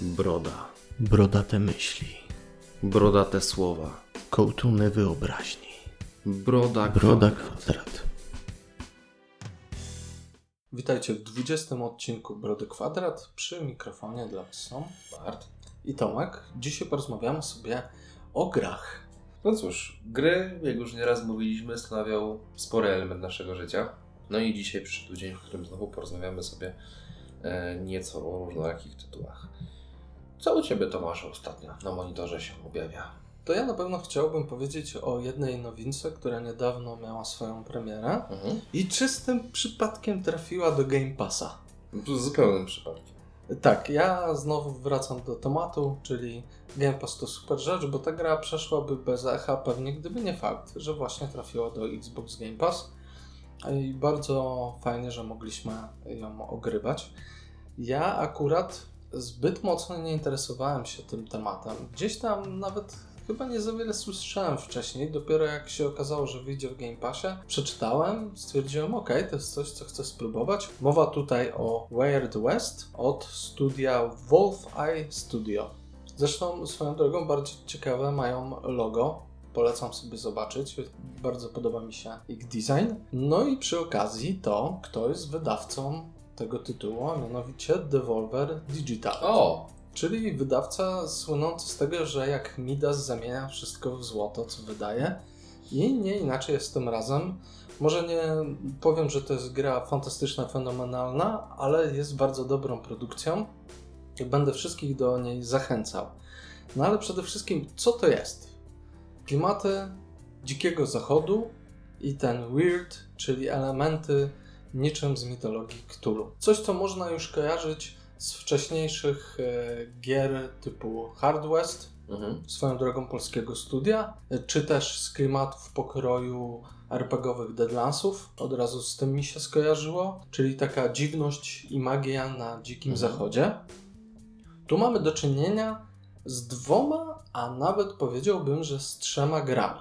Broda. Brodate myśli. Brodate słowa. Kołtuny wyobraźni. Broda. Broda kwadrat. kwadrat. Witajcie w 20 odcinku Brody Kwadrat. Przy mikrofonie dla Was są Bart i Tomek. Dzisiaj porozmawiamy sobie o grach. No cóż, gry, jak już nieraz mówiliśmy, stanowią spory element naszego życia. No i dzisiaj przyszedł dzień, w którym znowu porozmawiamy sobie e, nieco o różnorakich tytułach. Co u Ciebie, Tomaszu, ostatnio na monitorze się objawia? To ja na pewno chciałbym powiedzieć o jednej nowince, która niedawno miała swoją premierę Mhm. i czystym przypadkiem trafiła do Game Passa. Zupełnym przypadkiem. Tak, ja znowu wracam do tematu, czyli Game Pass to super rzecz, bo ta gra przeszłaby bez echa pewnie gdyby nie fakt, że właśnie trafiła do Xbox Game Pass i bardzo fajnie, że mogliśmy ją ogrywać. Ja akurat zbyt mocno nie interesowałem się tym tematem. Gdzieś tam nawet chyba nie za wiele słyszałem wcześniej. Dopiero jak się okazało, że wyjdzie w Game Passie, przeczytałem, stwierdziłem, ok, to jest coś, co chcę spróbować. Mowa tutaj o Wired West od studia Wolf Eye Studio. Zresztą swoją drogą bardzo ciekawe mają logo. Polecam sobie zobaczyć. Bardzo podoba mi się ich design. No i przy okazji to, kto jest wydawcą tego tytułu, a mianowicie Devolver Digital. O! Czyli wydawca słynący z tego, że jak Midas zamienia wszystko w złoto, co wydaje. I nie inaczej jest tym razem. Może nie powiem, że to jest gra fantastyczna, fenomenalna, ale jest bardzo dobrą produkcją i będę wszystkich do niej zachęcał. No ale przede wszystkim, co to jest? Klimaty dzikiego zachodu i ten weird, czyli elementy niczym z mitologii Cthulhu. Coś, co można już kojarzyć z wcześniejszych e, gier typu Hard West, Mhm. swoją drogą polskiego studia, e, czy też z klimatów pokroju RPGowych Deadlandsów. Od razu z tym mi się skojarzyło, czyli taka dziwność i magia na dzikim Mhm. zachodzie. Tu mamy do czynienia z dwoma, a nawet powiedziałbym, że z trzema grami.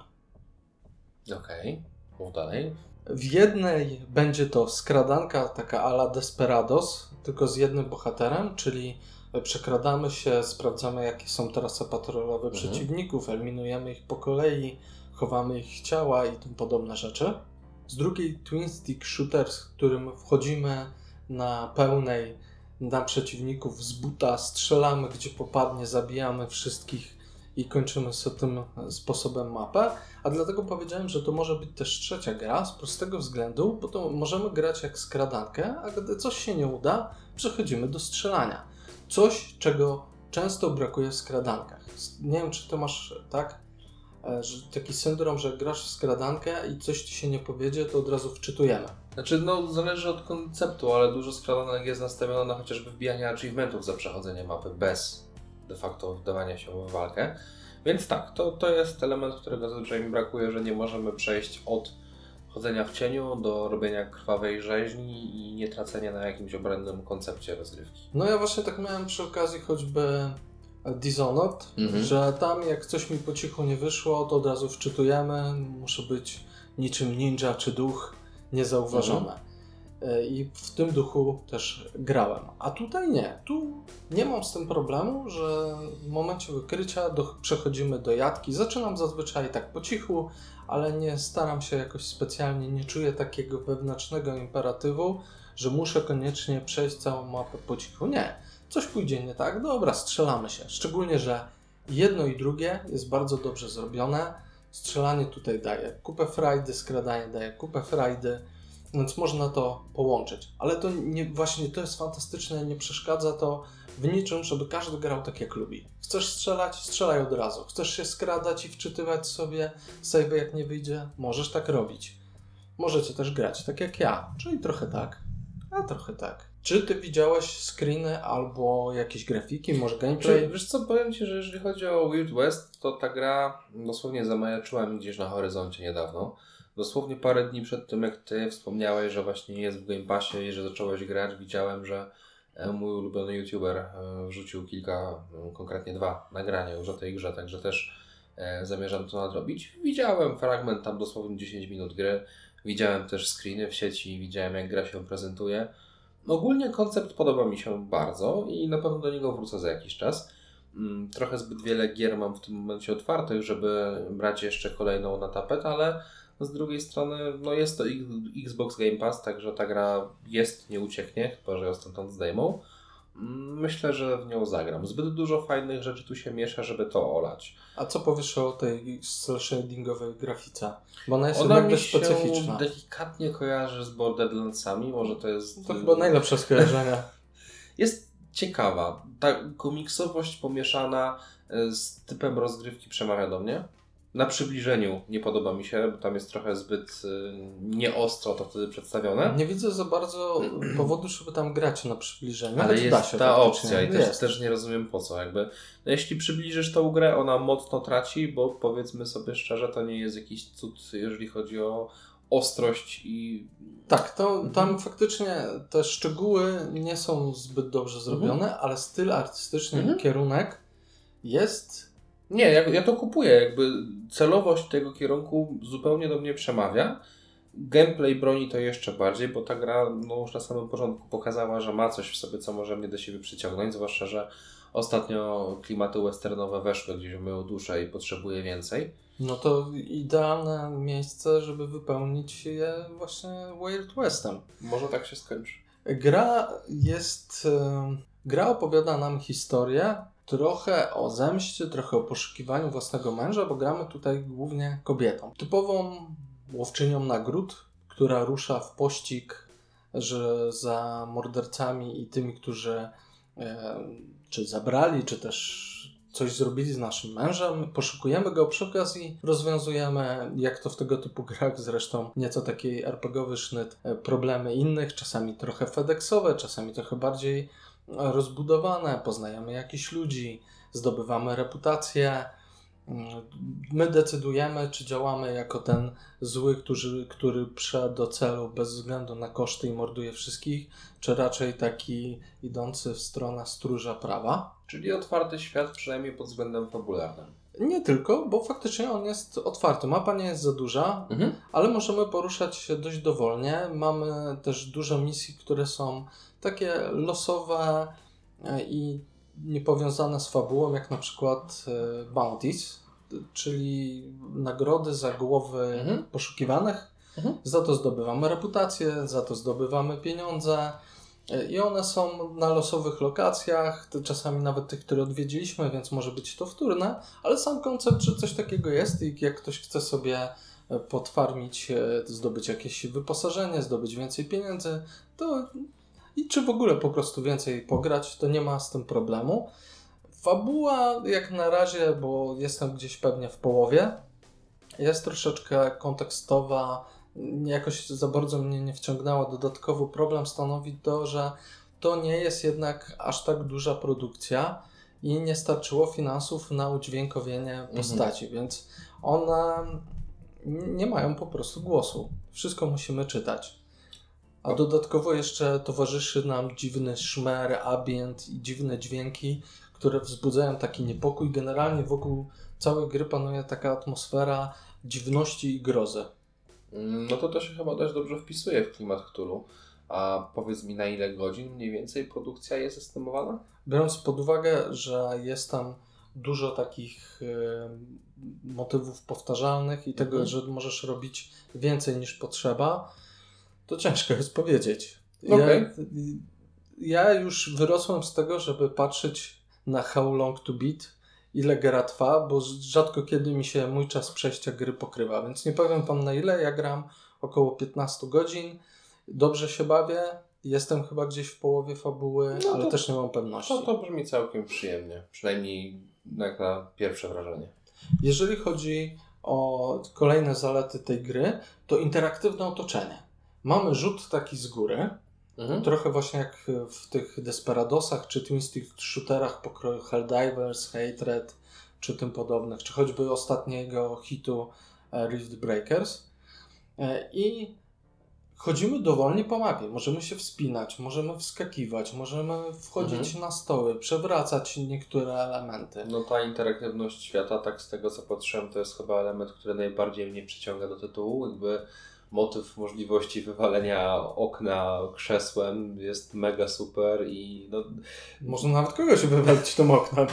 Okej, mów dalej. W jednej będzie to skradanka taka ala Desperados, tylko z jednym bohaterem, czyli przekradamy się, sprawdzamy jakie są trasy patrolowe Mhm. przeciwników, eliminujemy ich po kolei, chowamy ich ciała i tym podobne rzeczy. Z drugiej Twin Stick Shooter, z którym wchodzimy na pełnej na przeciwników z buta, strzelamy gdzie popadnie, zabijamy wszystkich i kończymy sobie tym sposobem mapę. A dlatego powiedziałem, że to może być też trzecia gra z prostego względu, bo to możemy grać jak skradankę, a gdy coś się nie uda, przechodzimy do strzelania. Coś, czego często brakuje w skradankach. Nie wiem, czy ty masz tak, e, że taki syndrom, że grasz w skradankę i coś ci się nie powiedzie, to od razu wczytujemy. Znaczy, no, zależy od konceptu, ale dużo skradanek jest nastawione na chociażby wbijanie achievementów za przechodzenie mapy bez de facto wdawania się w walkę. Więc tak, to, to jest element, którego zazwyczaj mi brakuje, że nie możemy przejść od chodzenia w cieniu do robienia krwawej rzeźni i nie tracenia na jakimś obronnym koncepcie rozgrywki. No ja właśnie tak miałem przy okazji choćby Dishonored, Mhm. że tam jak coś mi po cichu nie wyszło, to od razu wczytujemy, muszę być niczym ninja czy duch niezauważone. E, I w tym duchu też grałem. A tutaj nie. Tu nie mam z tym problemu, że w momencie wykrycia do, przechodzimy do jatki. Zaczynam zazwyczaj tak po cichu, ale nie staram się jakoś specjalnie, nie czuję takiego wewnętrznego imperatywu, że muszę koniecznie przejść całą mapę po cichu. Nie. Coś pójdzie nie tak, dobra, strzelamy się. Szczególnie, że jedno i drugie jest bardzo dobrze zrobione. Strzelanie tutaj daje kupę frajdy, skradanie daje kupę frajdy, więc można to połączyć. Ale to nie, właśnie to jest fantastyczne, nie przeszkadza to w niczym, żeby każdy grał tak jak lubi. Chcesz strzelać? Strzelaj od razu. Chcesz się skradać i wczytywać sobie save jak nie wyjdzie? Możesz tak robić. Możecie też grać tak jak ja, czyli trochę tak, a trochę tak. Czy ty widziałeś screeny albo jakieś grafiki, może gameplay? Czy, wiesz co, powiem Ci, że jeżeli chodzi o Weird West, to ta gra dosłownie zamajaczyła mi gdzieś na horyzoncie niedawno. Dosłownie parę dni przed tym, jak Ty wspomniałeś, że właśnie jest w Game Passie i że zacząłeś grać, widziałem, że e, mój ulubiony YouTuber e, wrzucił kilka, no, konkretnie dwa nagrania już o tej grze, także też e, zamierzam to nadrobić. Widziałem fragment tam dosłownie 10 minut gry, widziałem też screeny w sieci, widziałem jak gra się prezentuje. Ogólnie koncept podoba mi się bardzo i na pewno do niego wrócę za jakiś czas. Mm, Trochę zbyt wiele gier mam w tym momencie otwartych, żeby brać jeszcze kolejną na tapet, ale z drugiej strony no jest to Xbox Game Pass, także ta gra jest, nie ucieknie, chyba że ją stamtąd zdejmą. Mm, Myślę, że w nią zagram. Zbyt dużo fajnych rzeczy tu się miesza, żeby to olać. A co powiesz o tej shadingowej grafice? Bo ona jest Ona mi się specyficzna. delikatnie kojarzy z Borderlandsami, może to jest... To chyba najlepsze skojarzenie. Jest ciekawa. Ta komiksowość pomieszana e, z typem rozgrywki przemawia do mnie. Na przybliżeniu nie podoba mi się, bo tam jest trochę zbyt y, nieostro to wtedy przedstawione. Nie widzę za bardzo powodu, żeby tam grać na przybliżeniu. Ale jest ta faktycznie. opcja i też, też nie rozumiem po co. Jakby, no jeśli przybliżysz tą grę, ona mocno traci, bo powiedzmy sobie szczerze, to nie jest jakiś cud, jeżeli chodzi o ostrość i Tak, to, Mhm. tam faktycznie te szczegóły nie są zbyt dobrze zrobione, ale styl artystyczny Mhm. kierunek jest. Nie, ja, ja to kupuję. Jakby celowość tego kierunku zupełnie do mnie przemawia. Gameplay broni to jeszcze bardziej, bo ta gra no, już na samym początku pokazała, że ma coś w sobie, co może mnie do siebie przyciągnąć, zwłaszcza, że ostatnio klimaty westernowe weszły gdzieś w moją duszę i potrzebuję więcej. No to idealne miejsce, żeby wypełnić je właśnie Wild Westem. Może tak się skończy. Gra jest. Gra opowiada nam historię trochę o zemście, trochę o poszukiwaniu własnego męża, bo gramy tutaj głównie kobietą. Typową łowczynią nagród, która rusza w pościg że za mordercami i tymi, którzy e, czy zabrali, czy też coś zrobili z naszym mężem. Poszukujemy go przy okazji, rozwiązujemy, jak to w tego typu grach, zresztą nieco taki RPGowy sznyt, e, problemy innych, czasami trochę FedExowe, czasami trochę bardziej rozbudowane. Poznajemy jakichś ludzi, zdobywamy reputację. My decydujemy, czy działamy jako ten zły, który, który prze do celu bez względu na koszty i morduje wszystkich, czy raczej taki idący w stronę stróża prawa. Czyli otwarty świat, przynajmniej pod względem fabularnym. Nie tylko, bo faktycznie on jest otwarty. Mapa nie jest za duża, ale możemy poruszać się dość dowolnie. Mamy też dużo misji, które są takie losowe e, i niepowiązane z fabułą, jak na przykład e, bounties, czyli nagrody za głowy Mhm. poszukiwanych. Mhm. Za to zdobywamy reputację, za to zdobywamy pieniądze. E, I one są na losowych lokacjach, czasami nawet tych, które odwiedziliśmy, więc może być to wtórne, ale sam koncept, że coś takiego jest i jak ktoś chce sobie potwarmić, zdobyć jakieś wyposażenie, zdobyć więcej pieniędzy, to i czy w ogóle po prostu więcej pograć, to nie ma z tym problemu. Fabuła jak na razie, bo jestem gdzieś pewnie w połowie, jest troszeczkę kontekstowa, jakoś za bardzo mnie nie wciągnęła. Dodatkowo problem stanowi to, że to nie jest jednak aż tak duża produkcja i nie starczyło finansów na udźwiękowienie postaci, więc one nie mają po prostu głosu. Wszystko musimy czytać. A dodatkowo jeszcze towarzyszy nam dziwny szmer, ambient i dziwne dźwięki, które wzbudzają taki niepokój. Generalnie wokół całej gry panuje taka atmosfera dziwności i grozy. No to to się chyba dość dobrze wpisuje w klimat Cthulhu. A powiedz mi, na ile godzin mniej więcej produkcja jest estymowana? Biorąc pod uwagę, że jest tam dużo takich e, motywów powtarzalnych i tego, Mhm. że możesz robić więcej niż potrzeba, to ciężko jest powiedzieć. Okej. Ja, ja już wyrosłem z tego, żeby patrzeć na How Long to Beat, ile gra trwa, bo rzadko kiedy mi się mój czas przejścia gry pokrywa, więc nie powiem Wam na ile, ja gram około 15 godzin, dobrze się bawię, jestem chyba gdzieś w połowie fabuły, No ale to- też nie mam pewności. To, to brzmi całkiem przyjemnie. Przynajmniej jak na pierwsze wrażenie. Jeżeli chodzi o kolejne zalety tej gry, to interaktywne otoczenie. Mamy rzut taki z góry, Mhm. trochę właśnie jak w tych Desperadosach czy Twin Stick shooterach pokroju Helldivers, Hatred czy tym podobnych, czy choćby ostatniego hitu e, Rift Breakers. E, I chodzimy dowolnie po mapie. Możemy się wspinać, możemy wskakiwać, możemy wchodzić na stoły, przewracać niektóre elementy. No ta interaktywność świata, tak z tego co patrzyłem, to jest chyba element, który najbardziej mnie przyciąga do tytułu. Jakby motyw możliwości wywalenia okna krzesłem jest mega super i no, Można nawet kogoś wywalić tym oknem.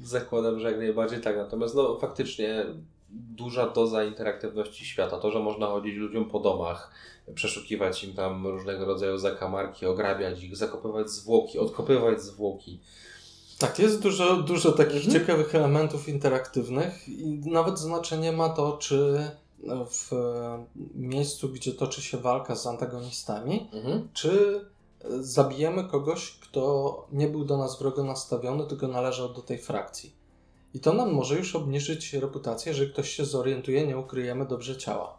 zakładam, że jak najbardziej tak. Natomiast no faktycznie duża doza interaktywności świata. To, że można chodzić ludziom po domach, przeszukiwać im tam różnego rodzaju zakamarki, ograbiać ich, zakopywać zwłoki, odkopywać zwłoki. Tak, jest dużo, dużo takich Mhm. ciekawych elementów interaktywnych i nawet znaczenie ma to, czy w miejscu, gdzie toczy się walka z antagonistami, Mhm. czy zabijemy kogoś, kto nie był do nas wrogo nastawiony, tylko należał do tej frakcji. I to nam może już obniżyć reputację, jeżeli ktoś się zorientuje, nie ukryjemy dobrze ciała.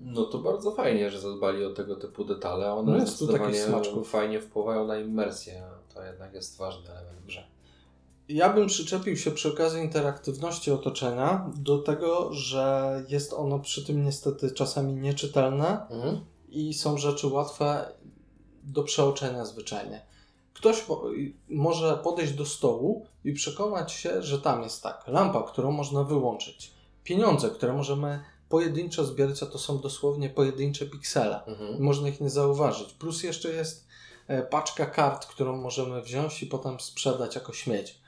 No to bardzo fajnie, że zadbali o tego typu detale. One No jest tu takich zdecydowanie smaczków. fajnie wpływają na immersję. To jednak jest ważny element grze. Ja bym przyczepił się przy okazji interaktywności otoczenia do tego, że jest ono przy tym niestety czasami nieczytelne Mhm. i są rzeczy łatwe do przeoczenia zwyczajnie. Ktoś mo- może podejść do stołu i przekonać się, że tam jest tak, lampa, którą można wyłączyć, pieniądze, które możemy pojedynczo zbierać, a to są dosłownie pojedyncze piksele. Mhm. Można ich nie zauważyć. Plus jeszcze jest e, paczka kart, którą możemy wziąć i potem sprzedać jako śmieć.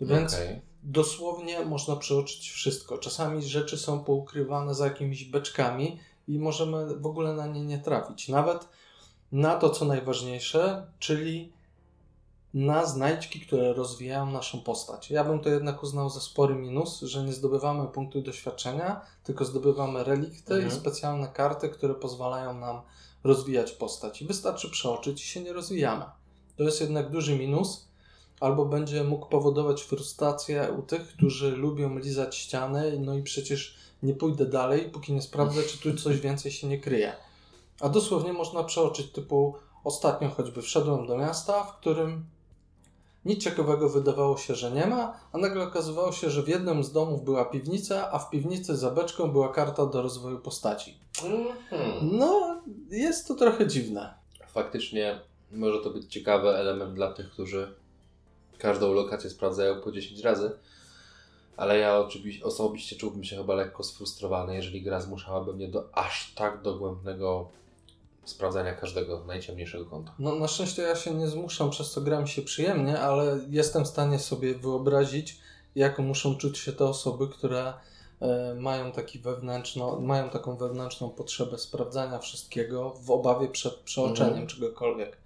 Więc Okej. dosłownie można przeoczyć wszystko. Czasami rzeczy są poukrywane za jakimiś beczkami i możemy w ogóle na nie nie trafić. Nawet na to, co najważniejsze, czyli na znajdźki, które rozwijają naszą postać. Ja bym to jednak uznał za spory minus, że nie zdobywamy punktu doświadczenia, tylko zdobywamy relikty Mhm. i specjalne karty, które pozwalają nam rozwijać postać. I wystarczy przeoczyć i się nie rozwijamy. To jest jednak duży minus, albo będzie mógł powodować frustrację u tych, którzy lubią lizać ściany, no i przecież nie pójdę dalej, póki nie sprawdzę, czy tu coś więcej się nie kryje. A dosłownie można przeoczyć, typu ostatnio choćby wszedłem do miasta, w którym nic ciekawego wydawało się, że nie ma, a nagle okazywało się, że w jednym z domów była piwnica, a w piwnicy za beczką była karta do rozwoju postaci. Mhm. No, jest to trochę dziwne. Faktycznie może to być ciekawy element dla tych, którzy każdą lokację sprawdzają po 10 razy. Ale ja oczywiście osobiście czułbym się chyba lekko sfrustrowany, jeżeli gra zmuszałaby mnie do aż tak dogłębnego sprawdzania każdego najciemniejszego kąta. No, na szczęście ja się nie zmuszam, przez co gram się przyjemnie, ale jestem w stanie sobie wyobrazić, jak muszą czuć się te osoby, które e, mają, taki wewnętrzno, mają taką wewnętrzną potrzebę sprawdzania wszystkiego w obawie przed przeoczeniem Mhm. czegokolwiek.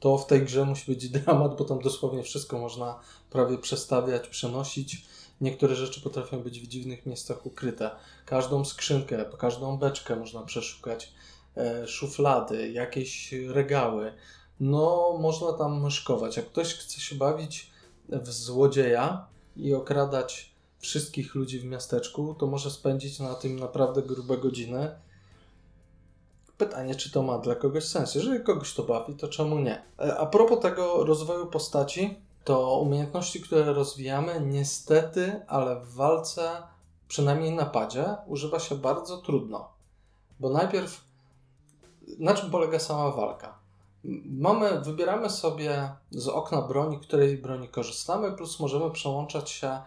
To w tej grze musi być dramat, bo tam dosłownie wszystko można prawie przestawiać, przenosić. Niektóre rzeczy potrafią być w dziwnych miejscach ukryte. Każdą skrzynkę, każdą beczkę można przeszukać e, szuflady, jakieś regały. No, można tam myszkować. Jak ktoś chce się bawić w złodzieja i okradać wszystkich ludzi w miasteczku, to może spędzić na tym naprawdę grube godziny. Pytanie, czy to ma dla kogoś sens. Jeżeli kogoś to bawi, to czemu nie? E, A propos tego rozwoju postaci, to umiejętności, które rozwijamy, niestety, ale w walce, przynajmniej na padzie, używa się bardzo trudno. Bo najpierw na czym polega sama walka? Mamy, wybieramy sobie z okna broni, której broni korzystamy, plus możemy przełączać się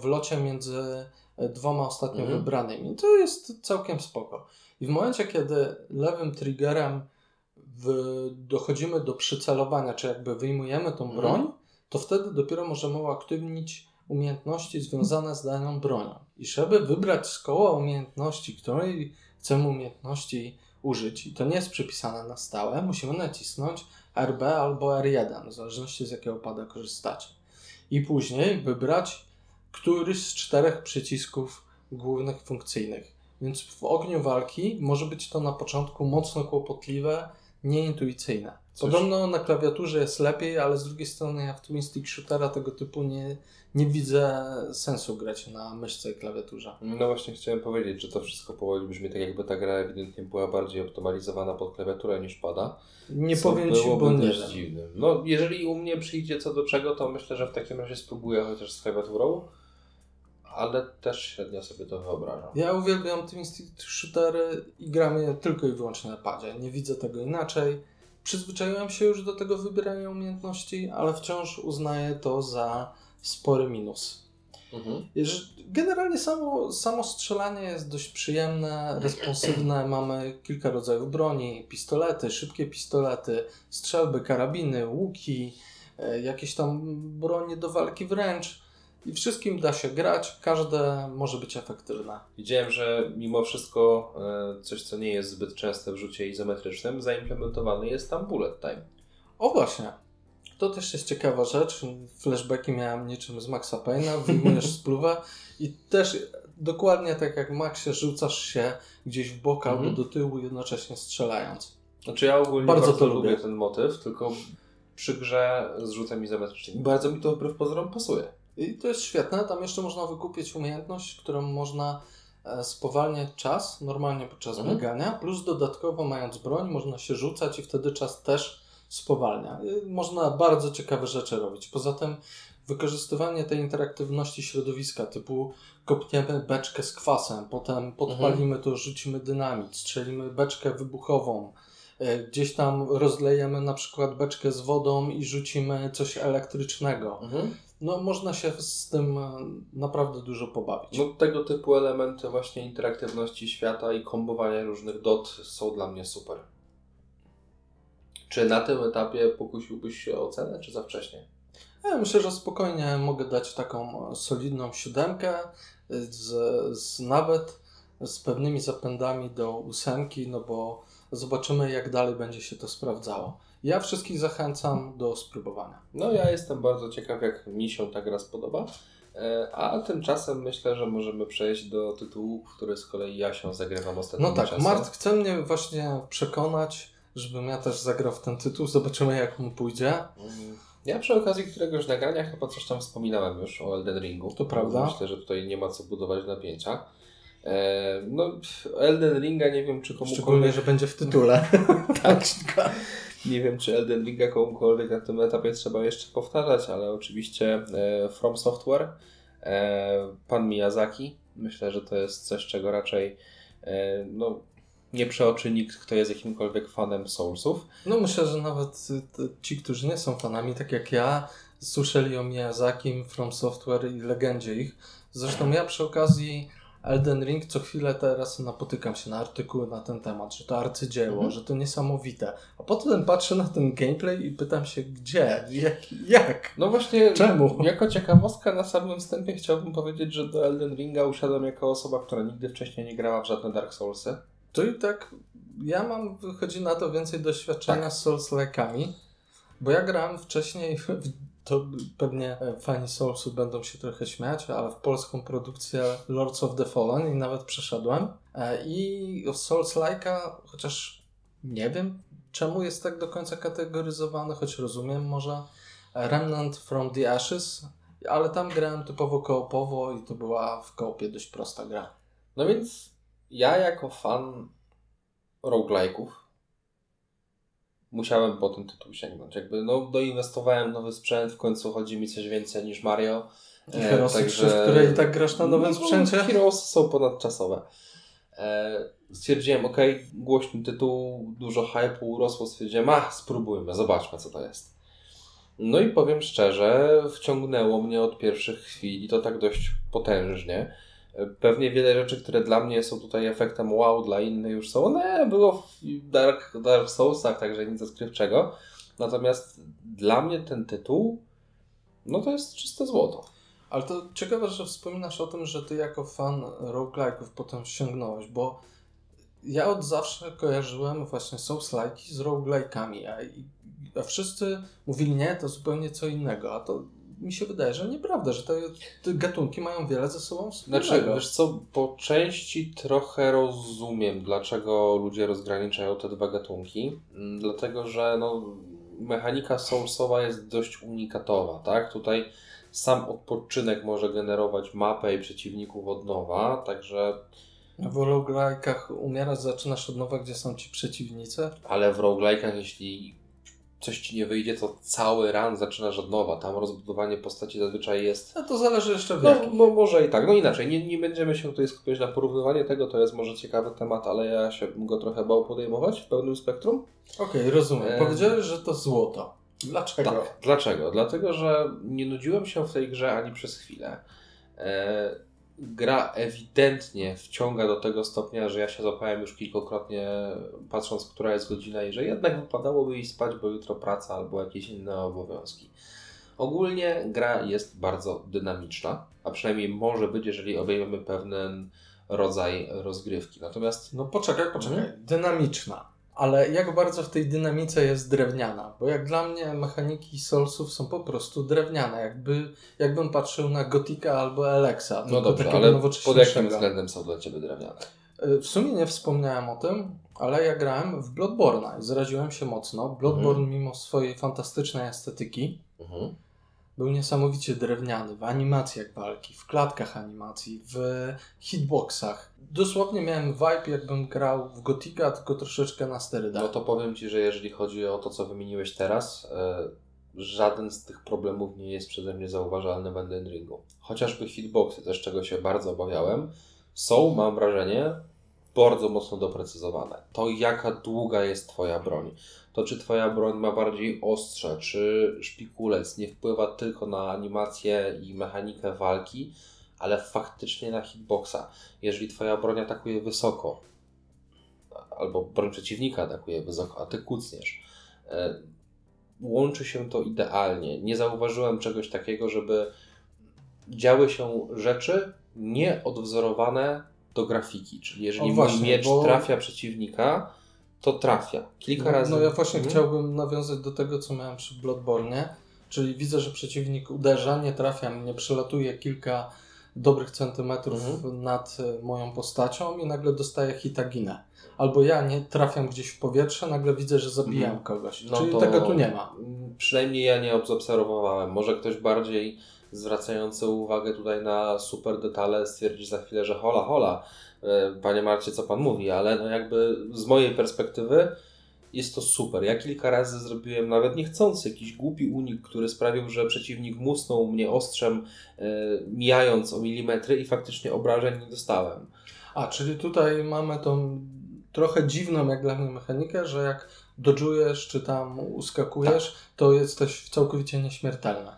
w locie między dwoma ostatnio Mhm. wybranymi. To jest całkiem spoko. I w momencie, kiedy lewym triggerem w, dochodzimy do przycelowania, czy jakby wyjmujemy tą Mhm. broń, to wtedy dopiero możemy uaktywnić umiejętności związane z daną bronią. I żeby wybrać z koła umiejętności, której chcemy umiejętności użyć, i to nie jest przypisane na stałe, musimy nacisnąć RB albo R1, w zależności z jakiego pada korzystacie. I później wybrać któryś z czterech przycisków głównych funkcyjnych. Więc w ogniu walki może być to na początku mocno kłopotliwe, nieintuicyjne. Cóż. Podobno na klawiaturze jest lepiej, ale z drugiej strony ja w Twin Stick Shootera tego typu nie, nie widzę sensu grać na myszce i klawiaturze. No właśnie chciałem powiedzieć, że to wszystko powoli brzmi tak jakby ta gra ewidentnie była bardziej optymalizowana pod klawiaturę niż pada. Nie powiem Ci, bo nie wiem. dziwnym. No jeżeli u mnie przyjdzie co do czego, to myślę, że w takim razie spróbuję chociaż z klawiaturą, ale też średnio sobie to wyobrażam. Ja uwielbiam Twin Stick Shootery i gram je tylko i wyłącznie na padzie. Nie widzę tego inaczej. Przyzwyczaiłem się już do tego wybierania umiejętności, ale wciąż uznaję to za spory minus. Mhm. Generalnie samo, samo strzelanie jest dość przyjemne, responsywne. Mamy kilka rodzajów broni, pistolety, szybkie pistolety, strzelby, karabiny, łuki, e, jakieś tam bronie do walki wręcz. I wszystkim da się grać, każde może być efektywne. Widziałem, że mimo wszystko e, coś, co nie jest zbyt częste w rzucie izometrycznym, zaimplementowany jest tam bullet time. O właśnie, to też jest ciekawa rzecz. Flashbacki miałem niczym z Maxa Payne'a, wyjmujesz spluwę i też dokładnie tak jak w Maxie rzucasz się gdzieś w bok albo do tyłu jednocześnie strzelając. Znaczy ja ogólnie Bardzo bardzo, to lubię. ten motyw, tylko przy grze z rzutem izometrycznym. Bardzo mi to wbrew pozorom pasuje. I to jest świetne. Tam jeszcze można wykupić umiejętność, którą można e, spowalniać czas normalnie podczas Mhm. biegania, plus dodatkowo mając broń można się rzucać i wtedy czas też spowalnia. Można bardzo ciekawe rzeczy robić. Poza tym wykorzystywanie tej interaktywności środowiska, typu kopniemy beczkę z kwasem, potem podpalimy to, rzucimy dynamit, strzelimy beczkę wybuchową, e, gdzieś tam rozlejemy na przykład beczkę z wodą i rzucimy coś elektrycznego. No, można się z tym e, naprawdę dużo pobawić. No tego typu elementy właśnie interaktywności świata i kombowania różnych dot są dla mnie super. Czy na tym etapie pokusiłbyś się o cenę, czy za wcześnie? Ja myślę, że spokojnie mogę dać taką e, solidną siódemkę, e, z, z nawet z pewnymi zapędami do ósemki, no bo zobaczymy, jak dalej będzie się to sprawdzało. Ja wszystkich zachęcam do spróbowania. No ja jestem bardzo ciekaw, jak mi się ta gra spodoba. E, A tymczasem myślę, że możemy przejść do tytułu, który z kolei ja się zagrywam ostatnimi No tak. Mart chce mnie właśnie przekonać, żebym ja też zagrał w ten tytuł. Zobaczymy, jak mu pójdzie. Mm, Ja przy okazji któregoś nagrania chyba coś tam wspominałem już o Elden Ringu. To prawda. Myślę, że tutaj nie ma co budować napięcia. E, no, Elden Ringa nie wiem, czy Szczególnie, komukolwiek... że będzie w tytule. tak. Nie wiem, czy Elden Ringa komukolwiek na tym etapie trzeba jeszcze powtarzać, ale oczywiście e, From Software, e, pan Miyazaki, myślę, że to jest coś, czego raczej e, no, nie przeoczy nikt, kto jest jakimkolwiek fanem Soulsów. No myślę, że nawet ci, którzy nie są fanami, tak jak ja, słyszeli o Miyazakim, From Software i legendzie ich. Zresztą ja przy okazji Elden Ring co chwilę teraz napotykam się na artykuły na ten temat, że to arcydzieło, Mhm. że to niesamowite. A potem patrzę na ten gameplay i pytam się, gdzie, jak, jak? No właśnie, Czemu? jako ciekawostka na samym wstępie chciałbym powiedzieć, że do Elden Ringa usiadłem jako osoba, która nigdy wcześniej nie grała w żadne Dark Soulsy. To i tak ja mam, wychodzi na to więcej doświadczenia Tak. z Souls-like'ami, bo ja grałem wcześniej, w- to pewnie e, fani Soulsu będą się trochę śmiać, ale w polską produkcję Lords of the Fallen i nawet przeszedłem. E, I w Souls-like'a, chociaż nie wiem czemu jest tak do końca kategoryzowany, choć rozumiem może Remnant from the Ashes, ale tam grałem typowo koopowo i to była w koopie dość prosta gra. No więc ja jako fan roguelike'ów musiałem po ten tytuł sięgnąć. Jakby no doinwestowałem nowy sprzęt, w końcu chodzi mi coś więcej niż Mario. I E, Heroesy także- 3, w której i tak grasz na nowym No, sprzęcie? Heroes są ponadczasowe. E, stwierdziłem, ok, głośny tytuł, dużo hype'u urosło, stwierdziłem, a spróbujmy, zobaczmy co to jest. No i powiem szczerze, wciągnęło mnie od pierwszych chwil i to tak dość potężnie. Pewnie wiele rzeczy, które dla mnie są tutaj efektem wow, dla innych już są. One było w Dark, Dark Soulsach, także nic odkrywczego. Natomiast dla mnie ten tytuł, no to jest czyste złoto. Ale to ciekawe, że wspominasz o tym, że ty jako fan roguelike'ów potem sięgnąłeś, bo ja od zawsze kojarzyłem właśnie Souls-like'i z roguelike'ami, a, a wszyscy mówili nie, to zupełnie co innego, a to mi się wydaje, że nieprawda, że te, te gatunki mają wiele ze sobą wspólnego. Znaczy, wiesz co, po części trochę rozumiem, dlaczego ludzie rozgraniczają te dwa gatunki. Mm, Dlatego, że no, mechanika soulsowa jest dość unikatowa, tak? Tutaj sam odpoczynek może generować mapę i przeciwników od nowa, także, W roguelike'ach umierasz, zaczynasz od nowa, gdzie są ci przeciwnicy. ale w roguelike'ach jeśli coś ci nie wyjdzie, to cały run zaczynasz od nowa. Tam rozbudowanie postaci zazwyczaj jest No to zależy jeszcze w No, mo, może i tak. No inaczej, nie, nie będziemy się tutaj skupiać na porównywanie tego, to jest może ciekawy temat, ale ja się go trochę bał podejmować w pełnym spektrum. Okej, rozumiem. Em. Powiedziałeś, że to złoto. Dlaczego? Tak. Dlaczego? Dlatego, że nie nudziłem się w tej grze ani przez chwilę. E, gra ewidentnie wciąga do tego stopnia, że ja się złapałem już kilkakrotnie patrząc, która jest godzina i że jednak wypadałoby iść spać, bo jutro praca albo jakieś inne obowiązki. Ogólnie gra jest bardzo dynamiczna, a przynajmniej może być, jeżeli obejmiemy pewien rodzaj rozgrywki. Natomiast No poczekaj, poczekaj. Mhm. Dynamiczna. Ale jak bardzo w tej dynamice jest drewniana? Bo jak dla mnie mechaniki Soulsów są po prostu drewniane. Jakby, jakbym patrzył na Gotika albo Alexa. no dobrze, ale pod jakim względem są dla Ciebie drewniane? Y, W sumie nie wspomniałem o tym, ale ja grałem w Bloodborne'a i zraziłem się mocno. Bloodborne mimo swojej fantastycznej estetyki Mhm. Był niesamowicie drewniany w animacjach walki, w klatkach animacji, w hitboxach. Dosłownie miałem vibe jakbym grał w Gotika, tylko troszeczkę na sterydach. No to powiem Ci, że jeżeli chodzi o to, co wymieniłeś teraz, e, żaden z tych problemów nie jest przeze mnie zauważalny w Elden Ringu. Chociażby hitboxy, też czego się bardzo obawiałem, są, mam wrażenie, bardzo mocno doprecyzowane. To, jaka długa jest Twoja broń, to czy Twoja broń ma bardziej ostrze, czy szpikulec, nie wpływa tylko na animację i mechanikę walki, ale faktycznie na hitboxa. Jeżeli Twoja broń atakuje wysoko, albo broń przeciwnika atakuje wysoko, a Ty kucniesz, e, łączy się to idealnie. Nie zauważyłem czegoś takiego, żeby działy się rzeczy nieodwzorowane do grafiki. Czyli jeżeli O mój właśnie, miecz bo- trafia przeciwnika, to trafia. Kilka no, razy. No ja właśnie Mhm. chciałbym nawiązać do tego, co miałem przy Bloodborne, czyli widzę, że przeciwnik uderza, nie trafia mnie, przelatuje kilka dobrych centymetrów Mhm. nad e, moją postacią i nagle dostaję hitaginę. Albo ja nie trafiam gdzieś w powietrze, nagle widzę, że zabijam Mhm. kogoś. No czyli tego tu nie ma. Przynajmniej ja nie obserwowałem. Może ktoś bardziej zwracający uwagę tutaj na super detale stwierdzi za chwilę, że hola, hola, e, panie Marcie, co pan mówi, ale no jakby z mojej perspektywy jest to super. Ja kilka razy zrobiłem nawet niechcący jakiś głupi unik, który sprawił, że przeciwnik musnął mnie ostrzem, e, mijając o milimetry i faktycznie obrażeń nie dostałem. A, czyli tutaj mamy tą trochę dziwną jak dla mnie mechanikę, że jak dodżujesz czy tam uskakujesz, Tak. to jesteś całkowicie nieśmiertelny.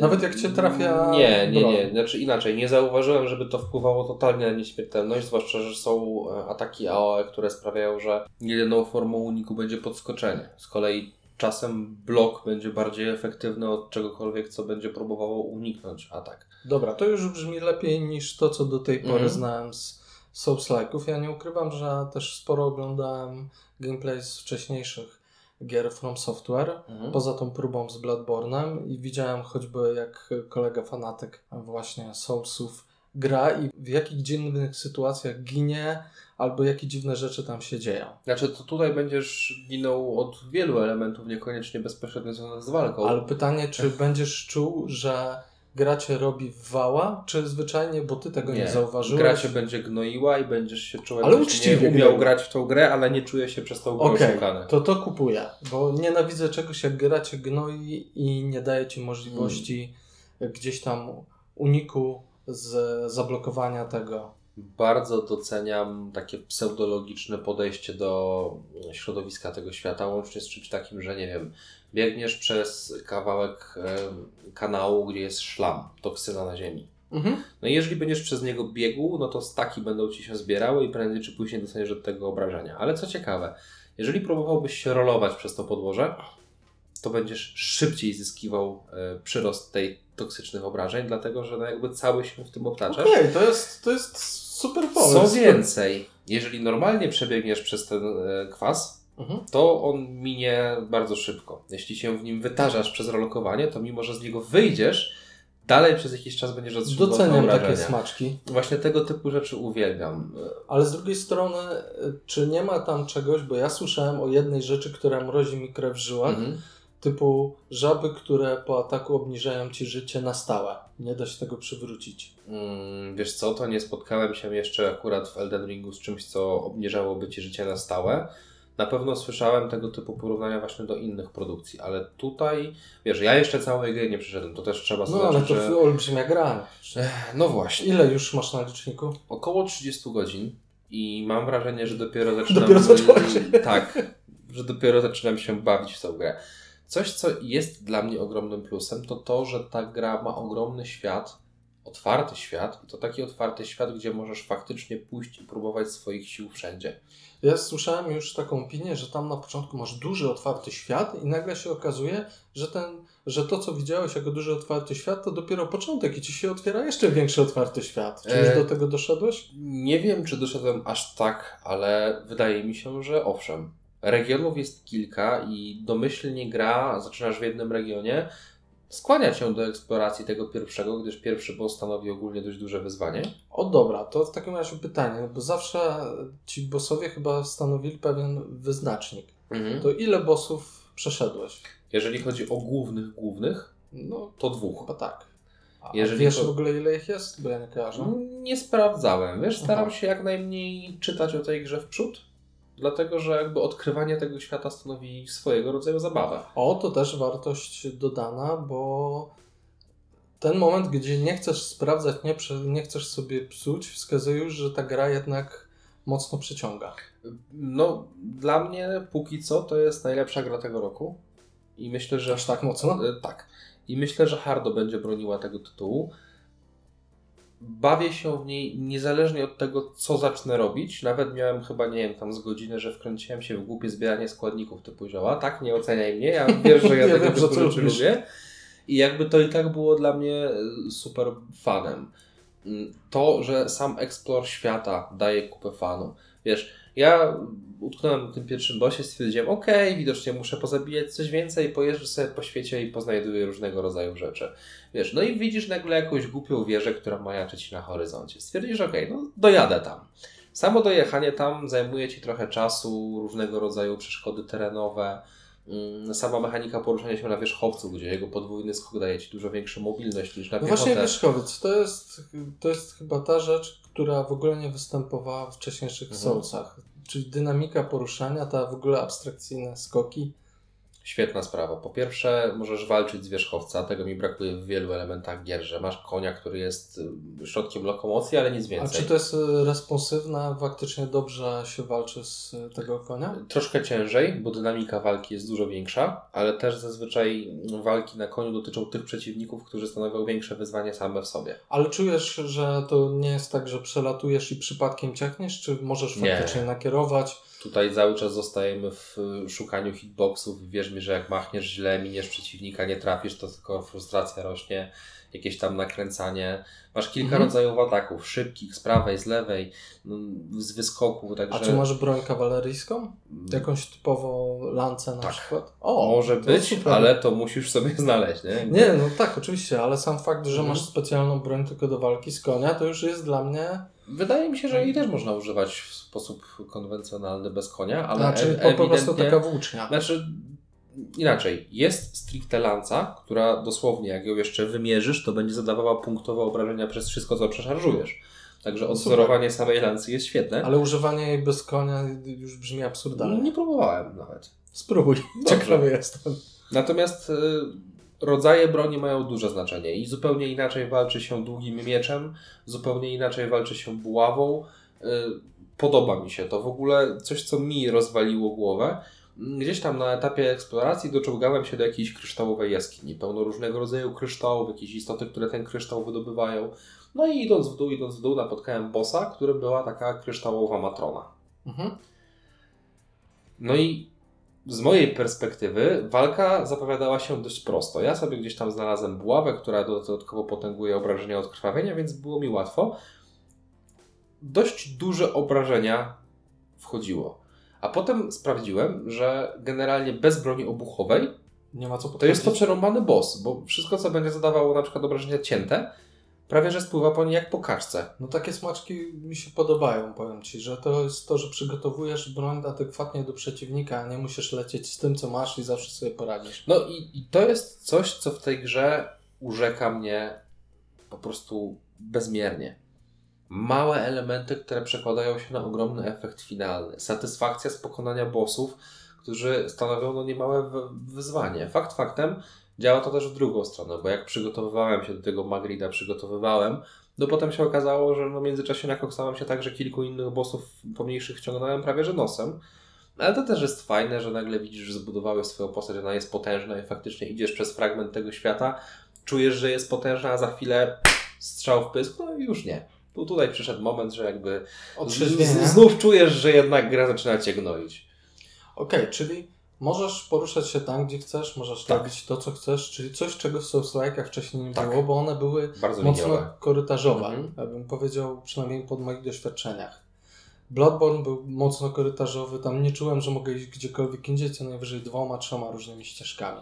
Nawet jak cię trafia Nie, nie, broń. nie. Znaczy inaczej, nie zauważyłem, żeby to wpływało totalnie na nieśmiertelność, zwłaszcza, że są e, ataki AOE, które sprawiają, że jedyną formą uniku będzie podskoczenie. Z kolei czasem blok będzie bardziej efektywny od czegokolwiek, co będzie próbowało uniknąć atak. Dobra, to już brzmi lepiej niż to, co do tej pory Mhm. znałem z Souls-like'ów. Ja nie ukrywam, że też sporo oglądałem gameplay z wcześniejszych gier From Software, poza tą próbą z Bloodborne'em i widziałem choćby jak kolega fanatyk właśnie Soulsów gra i w jakich dziwnych sytuacjach ginie, albo jakie dziwne rzeczy tam się dzieją. Znaczy, to tutaj będziesz ginął od wielu elementów, niekoniecznie bezpośrednio związanych z walką. Ale pytanie, czy będziesz czuł, że gra cię robi w wała, czy zwyczajnie, bo ty tego nie, zauważyłeś? Gra cię będzie gnoiła i będziesz się czuł, Ale uczciwie nie umiał gnoiła. grać w tą grę, ale nie czuje się przez tą grę oszukany. to to kupuję, bo nienawidzę czegoś jak gra cię gnoi i nie daje ci możliwości gdzieś tam uniku z zablokowania tego. Bardzo doceniam takie pseudologiczne podejście do środowiska tego świata, łącznie z czymś takim, że nie wiem, biegniesz przez kawałek em, kanału, gdzie jest szlam, toksyna na ziemi. Mhm. No i jeżeli będziesz przez niego biegł, no to staki będą ci się zbierały i prędzej czy później dostaniesz od tego obrażenia. Ale co ciekawe, jeżeli próbowałbyś się rolować przez to podłoże, to będziesz szybciej zyskiwał e, przyrost tej toksycznych obrażeń, dlatego że no jakby cały się w tym obtaczasz. Okej, to, jest, to jest super pomysł. Co więcej, jeżeli normalnie przebiegniesz przez ten e, kwas. To on minie bardzo szybko. Jeśli się w nim wytarzasz przez rolokowanie, to mimo, że z niego wyjdziesz, dalej przez jakiś czas będziesz otrzymywał Doceniam takie smaczki. Właśnie tego typu rzeczy uwielbiam. Ale z drugiej strony, y, czy nie ma tam czegoś, bo ja słyszałem o jednej rzeczy, która mrozi mi krew w żyłach, Mhm. typu żaby, które po ataku obniżają ci życie na stałe. Nie da się tego przywrócić. Mm, Wiesz co, to nie spotkałem się jeszcze akurat w Elden Ringu z czymś, co obniżałoby ci życie na stałe. Na pewno słyszałem tego typu porównania właśnie do innych produkcji, ale tutaj, wiesz, ja jeszcze całej gry nie przeszedłem, to też trzeba No ale zaznaczyć, to że... olbrzymia gra. No właśnie. Ile już masz na liczniku? Około 30 godzin i mam wrażenie, że dopiero zaczynam... Dopiero zacząłeś. Tak, że dopiero zaczynam się bawić w tę grę. Coś, co jest dla mnie ogromnym plusem, to to, że ta gra ma ogromny świat, otwarty świat i to taki otwarty świat, gdzie możesz faktycznie pójść i próbować swoich sił wszędzie. Ja słyszałem już taką opinię, że tam na początku masz duży, otwarty świat i nagle się okazuje, że, ten, że to, co widziałeś jako duży, otwarty świat, to dopiero początek i ci się otwiera jeszcze większy, otwarty świat. Czy już E, do tego doszedłeś? Nie wiem, czy doszedłem aż tak, ale wydaje mi się, że owszem. Regionów jest kilka i domyślnie gra, zaczynasz w jednym regionie, skłania cię do eksploracji tego pierwszego, gdyż pierwszy boss stanowi ogólnie dość duże wyzwanie. O dobra, to w takim razie pytanie, bo zawsze ci bossowie chyba stanowili pewien wyznacznik. To ile bossów przeszedłeś? Jeżeli chodzi o głównych, głównych, No, to dwóch. chyba tak. A Jeżeli wiesz to- w ogóle ile ich jest? Bo ja nie kojarzę. Nie sprawdzałem, wiesz, staram Aha. się jak najmniej czytać o tej grze w przód, dlatego że jakby odkrywanie tego świata stanowi swojego rodzaju zabawę. O, to też wartość dodana, bo ten moment, gdzie nie chcesz sprawdzać, nie, nie chcesz sobie psuć, wskazuje już, że ta gra jednak mocno przyciąga. No, dla mnie póki co to jest najlepsza gra tego roku i myślę, że Aż tak mocno? E, Tak. I myślę, że Hardo będzie broniła tego tytułu. Bawię się w niej niezależnie od tego, co zacznę robić. Nawet miałem chyba, nie wiem, tam z godzinę, że wkręciłem się w głupie zbieranie składników typu zioła. Tak, nie oceniaj mnie. Ja wiesz, że ja Ja tego wiem, typu rzeczy lubisz. lubię. I jakby to i tak było dla mnie e, super fanem. Mm, To, że sam eksplor świata daje kupę fanu. Wiesz, ja utknąłem w tym pierwszym bosie, stwierdziłem, okej, widocznie muszę pozabijać coś więcej, pojeżdżę sobie po świecie i poznajduję różnego rodzaju rzeczy. Wiesz, no i widzisz nagle jakąś głupią wieżę, która majaczy ci na horyzoncie. Stwierdzisz, okej, no dojadę tam. Samo dojechanie tam zajmuje ci trochę czasu, różnego rodzaju przeszkody terenowe, mm, sama mechanika poruszania się na wierzchowcu, gdzie jego podwójny skok daje ci dużo większą mobilność niż na No piechotę. właśnie wierzchowiec, to jest, to jest chyba ta rzecz, która w ogóle nie występowała w wcześniejszych Mhm. Soulsach. Czyli dynamika poruszania, ta w ogóle abstrakcyjne skoki. Świetna sprawa. Po pierwsze, możesz walczyć z wierzchowca. Tego mi brakuje w wielu elementach gier, że masz konia, który jest y, środkiem lokomocji, ale nic A więcej. czy to jest e, responsywna, faktycznie dobrze się walczy z e, tego konia? Troszkę ciężej, bo dynamika walki jest dużo większa, ale też zazwyczaj walki na koniu dotyczą tych przeciwników, którzy stanowią większe wyzwanie same w sobie. Ale czujesz, że to nie jest tak, że przelatujesz i przypadkiem ciachniesz, czy możesz Nie. faktycznie nakierować? Tutaj cały czas zostajemy w szukaniu hitboxów. Wierz mi, że jak machniesz źle, miniesz przeciwnika, nie trafisz, to tylko frustracja rośnie, jakieś tam nakręcanie. Masz kilka Mhm. rodzajów ataków, szybkich, z prawej, z lewej, mm, z wyskoku, także... A czy masz broń kawaleryjską? Jakąś typowo lancę na Tak. przykład? O, Może być, ale to musisz sobie znaleźć, nie? Nie, no tak, oczywiście, ale sam fakt, że Mhm. masz specjalną broń tylko do walki z konia, to już jest dla mnie... Wydaje mi się, że jej też można używać w sposób konwencjonalny bez konia, ale Znaczy e- po, prostu taka włócznia. Znaczy, inaczej, jest stricte lanca, która dosłownie, jak ją jeszcze wymierzysz, to będzie zadawała punktowe obrażenia przez wszystko, co przeszarżujesz. Także odzorowanie samej lancy jest świetne. Ale używanie jej bez konia już brzmi absurdalnie. Nie próbowałem nawet. Spróbuj, Dobrze. ciekawy jestem. Natomiast y, rodzaje broni mają duże znaczenie i zupełnie inaczej walczy się długim mieczem, zupełnie inaczej walczy się buławą. Y, podoba mi się to w ogóle coś, co mi rozwaliło głowę. Gdzieś tam na etapie eksploracji doczołgałem się do jakiejś kryształowej jaskini. Pełno różnego rodzaju kryształów, jakieś istoty, które ten kryształ wydobywają. No i idąc w dół, idąc w dół, napotkałem bossa, którym była taka kryształowa matrona. Mhm. No i z mojej perspektywy walka zapowiadała się dość prosto. Ja sobie gdzieś tam znalazłem buławę, która dodatkowo potęguje obrażenia od krwawienia, więc było mi łatwo. Dość duże obrażenia wchodziło. A potem sprawdziłem, że generalnie bez broni obuchowej Nie ma co to jest to podchodzić. przerąbany boss, bo wszystko co będzie zadawało na przykład obrażenia cięte, prawie że spływa po niej jak po kaczce. No takie smaczki mi się podobają, powiem Ci, że to jest to, że przygotowujesz broń adekwatnie do przeciwnika, a nie musisz lecieć z tym, co masz i zawsze sobie poradzisz. No i, i to jest coś, co w tej grze urzeka mnie po prostu bezmiernie. Małe elementy, które przekładają się na ogromny efekt finalny. Satysfakcja z pokonania bossów, którzy stanowią no niemałe wyzwanie. Fakt faktem, działa to też w drugą stronę, bo jak przygotowywałem się do tego Magrida, przygotowywałem, no potem się okazało, że no w międzyczasie nakoksałem się tak, że kilku innych bossów pomniejszych wciągnąłem prawie że nosem. Ale to też jest fajne, że nagle widzisz, że zbudowałeś swoją postać, ona jest potężna i faktycznie idziesz przez fragment tego świata, czujesz, że jest potężna, a za chwilę strzał w pysk, no i już nie. Tu tutaj przyszedł moment, że jakby z, znów czujesz, że jednak gra zaczyna cię gnoić. Okej, czyli możesz poruszać się tam, gdzie chcesz, możesz Tak. robić to, co chcesz, czyli coś, czego w Souls-like'ach wcześniej nie Tak. było, bo one były Bardzo mocno liniowe. korytarzowe, Mhm. ja bym powiedział, przynajmniej po moich doświadczeniach. Bloodborne był mocno korytarzowy, tam nie czułem, że mogę iść gdziekolwiek indziej, co najwyżej dwoma, trzema różnymi ścieżkami.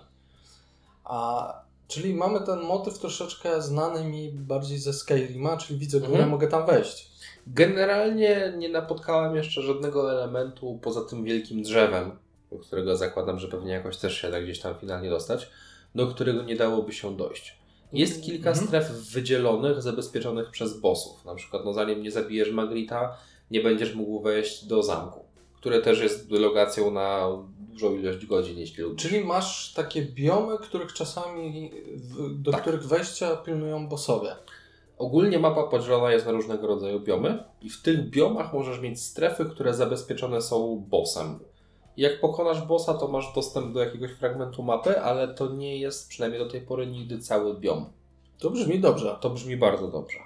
A, czyli mamy ten motyw troszeczkę znany mi bardziej ze Skyrima, czyli widzę górę, Mhm. mogę tam wejść. Generalnie nie napotkałem jeszcze żadnego elementu poza tym wielkim drzewem, do którego zakładam, że pewnie jakoś też się da gdzieś tam finalnie dostać, do którego nie dałoby się dojść. Jest kilka Mhm. stref wydzielonych, zabezpieczonych przez bossów. Na przykład, no zanim nie zabijesz Magrita, nie będziesz mógł wejść do zamku, które też jest lokacją na dużą ilość godzin, jeśli lubisz. Czyli masz takie biomy, których czasami, do Tak. których wejścia pilnują bossowie. Ogólnie mapa podzielona jest na różnego rodzaju biomy i w tych biomach możesz mieć strefy, które zabezpieczone są bossem. Jak pokonasz bossa, to masz dostęp do jakiegoś fragmentu mapy, ale to nie jest przynajmniej do tej pory nigdy cały biom. To brzmi dobrze. To brzmi bardzo dobrze.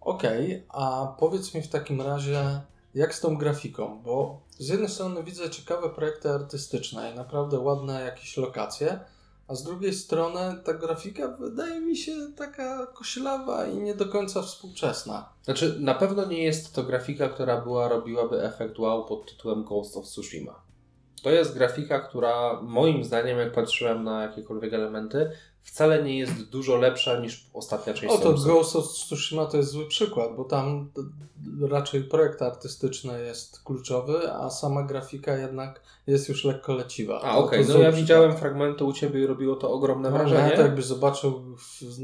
Okej, a powiedz mi w takim razie, jak z tą grafiką? Bo z jednej strony widzę ciekawe projekty artystyczne i naprawdę ładne jakieś lokacje, a z drugiej strony ta grafika wydaje mi się taka koślawa i nie do końca współczesna. Znaczy, na pewno nie jest to grafika, która była, robiłaby efekt wow pod tytułem Ghost of Tsushima. To jest grafika, która moim zdaniem, jak patrzyłem na jakiekolwiek elementy, wcale nie jest dużo lepsza niż ostatnia część O, to. Ghost of Tsushima to jest zły przykład, bo tam raczej projekt artystyczny jest kluczowy, a sama grafika jednak jest już lekko leciwa. A, To- okej, to no ja przykład. widziałem fragmenty u Ciebie i robiło to ogromne No, wrażenie. Nawet jakbyś zobaczył